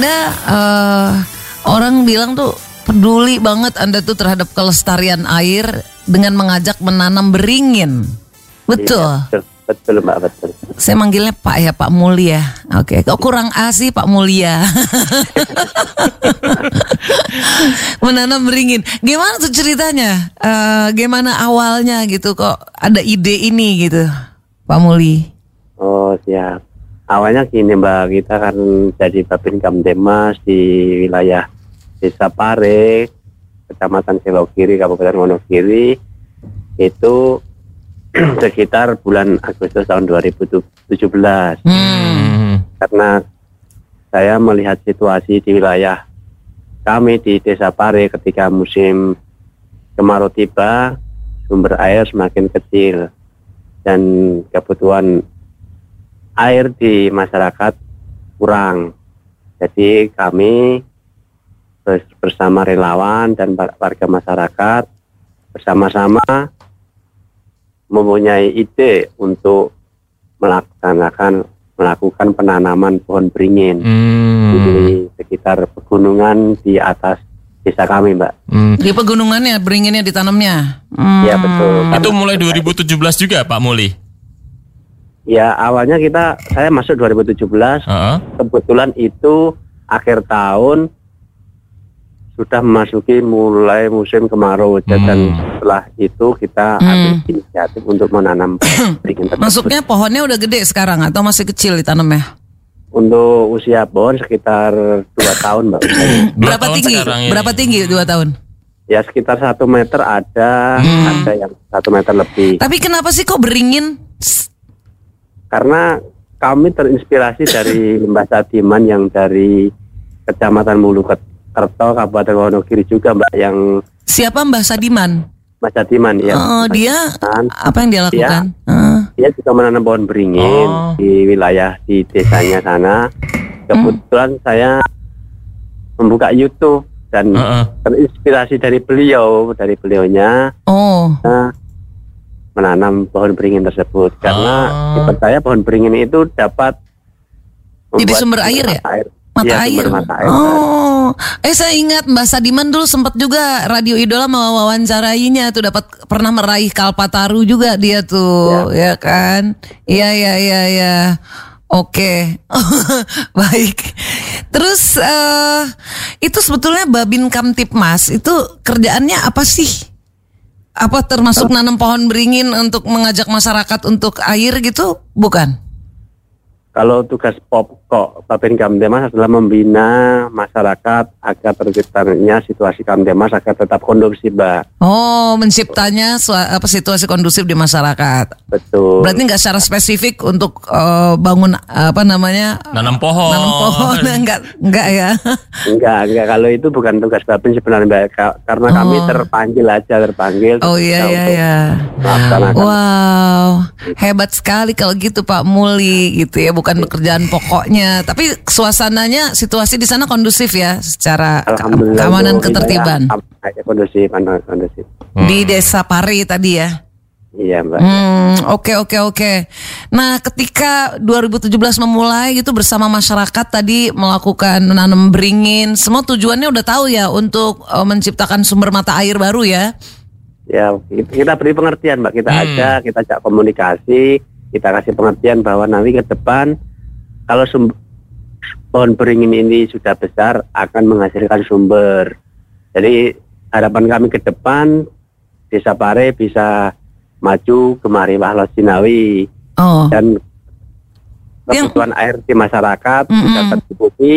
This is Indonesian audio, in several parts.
Anda eh, orang bilang tuh peduli banget Anda tuh terhadap kelestarian air dengan mengajak menanam beringin. Betul. Iya, betul, betul Mbak, betul. Saya manggilnya Pak ya, Pak Mulia. Oke, kok kurang A sih Pak Mulia? Menanam beringin. Gimana tuh ceritanya? Eh, gimana awalnya gitu kok ada ide ini gitu, Pak Muli? Oh, siap. Awalnya gini Mbak, kita kan jadi Babin Kamdemas di wilayah Desa Pare, Kecamatan Selokiri, Kabupaten Wonogiri, itu sekitar bulan Agustus tahun 2017. Hmm. Karena saya melihat situasi di wilayah kami di Desa Pare ketika musim kemarau tiba, sumber air semakin kecil dan kebutuhan air di masyarakat kurang. Jadi kami bers- bersama relawan dan war- warga masyarakat bersama-sama mempunyai ide untuk melaksanakan melakukan penanaman pohon beringin Hmm. di sekitar pegunungan di atas desa kami, Mbak. Hmm. Di pegunungannya beringinnya ditanamnya. Hmm. Iya betul. Itu mulai 2017 juga Pak Muli. Ya awalnya kita saya masuk 2017 Heeh. kebetulan itu akhir tahun sudah memasuki mulai musim kemarau dan Hmm. setelah itu kita ambil inisiatif untuk menanam. Masuknya pohonnya udah gede sekarang atau masih kecil ditanamnya? Untuk usia pohon sekitar dua tahun mbak. Berapa tahun tinggi? Berapa tinggi dua tahun? ya sekitar satu meter ada, Hmm. ada yang satu meter lebih. Tapi kenapa sih kok beringin? Karena kami terinspirasi dari Mbak Sadiman yang dari Kecamatan Mulukerto, Kabupaten Wonogiri juga Mbak yang Siapa Mbah Sadiman? Mbak Sadiman ya. Oh, dia Sadiman. apa yang dia lakukan? Eh, Dia juga menanam pohon beringin Oh. di wilayah di desanya sana. Kebetulan saya membuka YouTube dan Heeh. terinspirasi dari beliau, dari beliaunya oh, eh, menanam pohon beringin tersebut karena Ah. dipercaya pohon beringin itu dapat Jadi sumber air ya? air. mata Iya, air. mata air. Oh, eh saya ingat Mbah Sadiman dulu sempat juga Radio Idola mewawancarainya tuh dapat pernah meraih Kalpataru juga dia tuh, ya, kan? Iya iya iya iya. Oke, baik. Terus eh itu sebetulnya Babin Kamtipmas itu kerjaannya apa sih? Apa termasuk nanam pohon beringin untuk mengajak masyarakat untuk air gitu? Bukan? Kalau tugas pokok Bapin Kamdemas adalah membina masyarakat agar terciptanya situasi Kamdemas agar tetap kondusif, Mbak. Oh, menciptanya apa situasi kondusif di masyarakat. Betul. Berarti nggak secara spesifik untuk eh, bangun apa namanya Nanam pohon. nanam pohon enggak enggak ya. Enggak, enggak. Kalau itu bukan tugas Bapin sebenarnya, Mbak. Ka- Karena kami Oh. terpanggil aja, terpanggil. Oh iya iya iya. Wow, hebat sekali kalau gitu Pak Muli gitu ya, bukan pekerjaan pokoknya, tapi suasananya situasi di sana kondusif ya secara keamanan ketertiban Iya, aja kondusif, aman, kondusif. di Desa Pari tadi ya. Iya, Mbak. Hmm, oke oke oke. Nah, ketika 2017 memulai gitu bersama masyarakat tadi melakukan menanam beringin, semua tujuannya udah tahu ya untuk eh, menciptakan sumber mata air baru ya. Ya, kita beri pengertian, Mbak. Kita Hmm. ajak, kita ajak komunikasi, kita kasih pengertian bahwa nanti ke depan kalau pohon beringin ini sudah besar akan menghasilkan sumber. Jadi harapan kami ke depan Desa Pare bisa maju kemari Wahlo Sinawi Oh, dan Yang- kebutuhan air di masyarakat Mm-mm. bisa tercukupi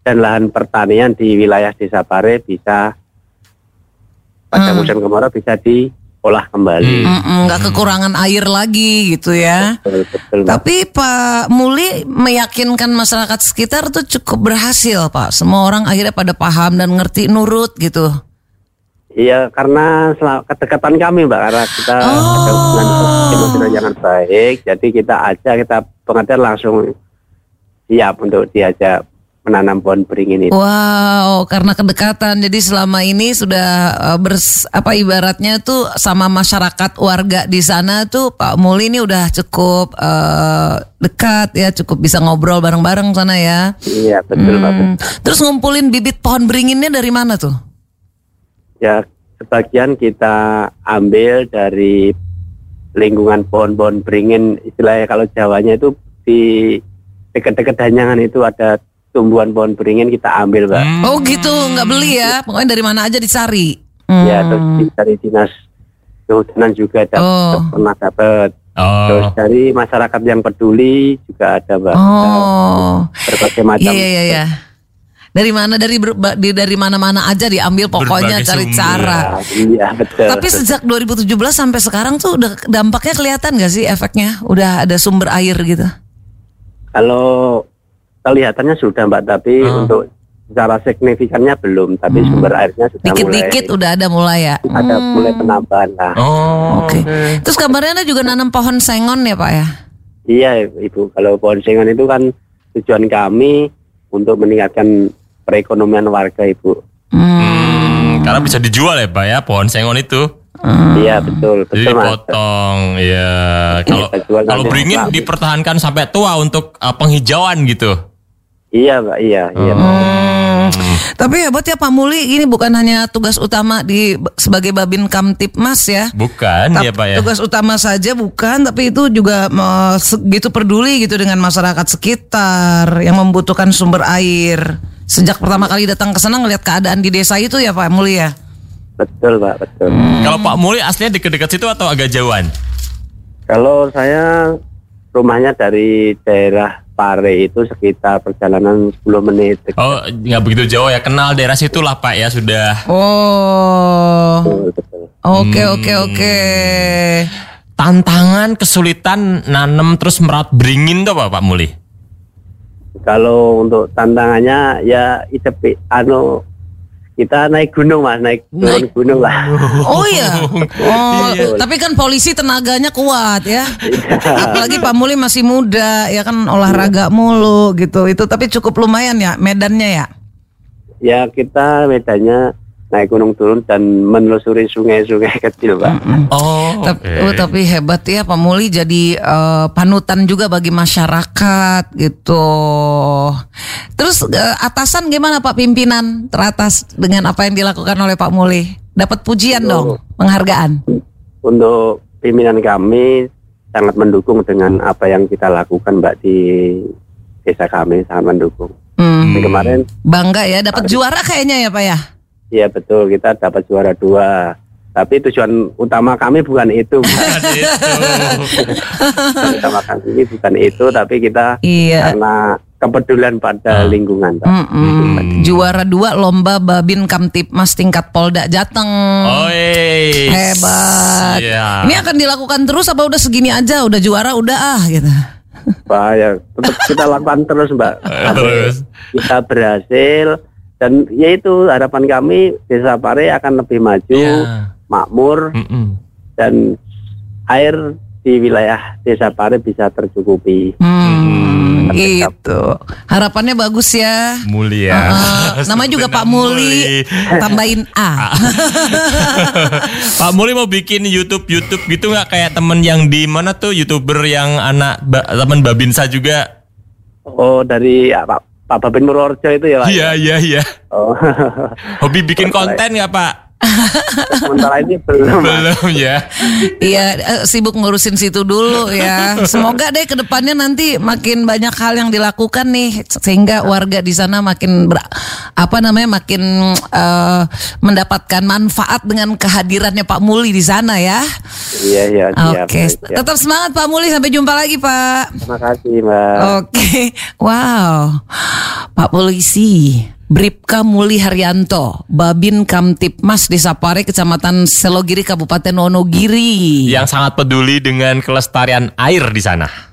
dan lahan pertanian di wilayah Desa Pare bisa pada Mm. musim kemarau bisa diolah kembali. mm-mm, nggak kekurangan air lagi gitu ya. Betul, betul. Tapi Pak Muli meyakinkan masyarakat sekitar tuh cukup berhasil Pak. Semua orang akhirnya pada paham dan ngerti nurut gitu. Iya, karena kedekatan kami, Mbak, karena kita Oh. ada hubungan emosional yang baik, jadi kita aja kita pengertian langsung siap untuk diajak menanam pohon beringin itu. Wow, karena kedekatan. Jadi selama ini sudah uh, bers apa ibaratnya tuh sama masyarakat warga di sana tuh Pak Muli ini udah cukup uh, dekat ya, cukup bisa ngobrol bareng-bareng sana ya. Iya betul Pak. Hmm. Terus ngumpulin bibit pohon beringinnya dari mana tuh? Ya sebagian kita ambil dari lingkungan pohon-pohon beringin istilahnya kalau Jawanya itu di dekat-dekat Danyangan itu ada tumbuhan pohon beringin kita ambil Pak. Hmm. Oh gitu, nggak beli ya? Pokoknya dari mana aja dicari. Ya Hmm. terus di- dari dinas kehutanan juga dapat Oh. pernah dapat. Terus Oh. dari masyarakat yang peduli juga ada Mbak. Oh, Berbagai macam. iya iya iya. iya. Dari mana dari dari mana-mana aja diambil pokoknya Berbagai cari sumber. cara. Ya, iya betul. Tapi sejak 2017 sampai sekarang tuh udah dampaknya kelihatan gak sih efeknya? Udah ada sumber air gitu. Kalau kelihatannya sudah Mbak, tapi Oh. untuk secara signifikannya belum. Tapi sumber airnya sudah Hmm. Dikit-dikit mulai udah ada mulai ya. ada mulai penambahan lah. Oh, Oke. Terus kabarnya Anda juga nanam pohon sengon ya Pak ya? Iya Ibu, kalau pohon sengon itu kan tujuan kami untuk meningkatkan perekonomian warga Ibu. Hmm, karena bisa dijual ya Pak ya pohon sengon itu. Iya betul, Jadi betul Mas. dipotong, ya. Kalau jual kalau nanti. beringin dipertahankan sampai tua untuk uh, penghijauan gitu. Iya Mbak, iya, iya. Hmm. Tapi hebat ya Pak Muli, ini bukan hanya tugas utama di sebagai Babin Kamtipmas ya. Bukan Tap- ya Pak ya. Tugas utama saja bukan, tapi itu juga eh, segitu peduli gitu dengan masyarakat sekitar yang membutuhkan sumber air. Sejak pertama kali datang ke sana ngelihat keadaan di desa itu ya Pak Muli ya. Betul Pak, betul. Kalau Pak Muli aslinya dekat-dekat situ atau agak jauhan? Kalau saya rumahnya dari daerah Pare itu sekitar perjalanan 10 menit. Oh, nggak begitu jauh ya. Kenal daerah situ lah Pak ya sudah. Oh. Betul, betul. Oke oke oke. Tantangan kesulitan nanem terus merawat beringin tuh apa Pak Muli? Kalau untuk tantangannya ya itu anu kita naik gunung mas, naik turun Naik- gunung lah. Oh iya. Oh, Iya. tapi kan polisi tenaganya kuat ya. Apalagi Pak Muli masih muda, ya kan olahraga mulu gitu. Itu tapi cukup lumayan ya medannya ya. ya kita medannya naik gunung turun dan menelusuri sungai-sungai kecil pak. Oh, Tapi, oke. oh, tapi hebat ya Pak Muli jadi eh, panutan juga bagi masyarakat gitu. Terus eh, atasan gimana Pak pimpinan teratas dengan apa yang dilakukan oleh Pak Muli? Dapat pujian dong, penghargaan. Untuk pimpinan kami sangat mendukung dengan apa yang kita lakukan mbak di desa kami sangat mendukung. Hmm, Dan kemarin bangga ya, dapat juara kayaknya ya Pak ya. Iya betul kita dapat juara dua. Tapi tujuan utama kami bukan itu. Mbak. Tujuan utama kami bukan itu, tapi kita Iya. karena kepedulian pada lingkungan. Pak. Mm-mm. Juara dua lomba Babin Kamtipmas tingkat Polda Jateng. Oi. Hebat. Iya. Ini akan dilakukan terus apa udah segini aja? Udah juara udah ah gitu. Pak, ya, tetap kita lakukan terus, Mbak. Terus. kita berhasil dan yaitu harapan kami Desa Pare akan lebih maju, Iya. makmur Mm-mm. dan air di wilayah Desa Pare bisa tercukupi. Hmm, gitu. Harapannya bagus ya. Muli ya. Uh, namanya juga Pak Muli, tambahin A. Pak Muli mau bikin YouTube YouTube gitu nggak kayak temen yang di mana tuh youtuber yang anak ba, teman Babinsa juga? Oh, dari ya, Pak Babin Purworejo itu ya, Pak? Iya iya iya. Oh. Hobi bikin konten nggak Pak? Sementara ini belum. Belum ya. Iya, eh, sibuk ngurusin situ dulu ya. Semoga deh ke depannya nanti makin banyak hal yang dilakukan nih sehingga warga di sana makin ber, apa namanya makin eh, mendapatkan manfaat dengan kehadirannya Pak Muli di sana ya. Iya, iya, siap. Oke, siap. tetap semangat Pak Muli sampai jumpa lagi Pak. Terima kasih, Mbak. Oke, wow, Pak Polisi. Bripka Muli Haryanto, Babin Kamtipmas Desa Pare, Kecamatan Selogiri, Kabupaten Wonogiri. Yang sangat peduli dengan kelestarian air di sana.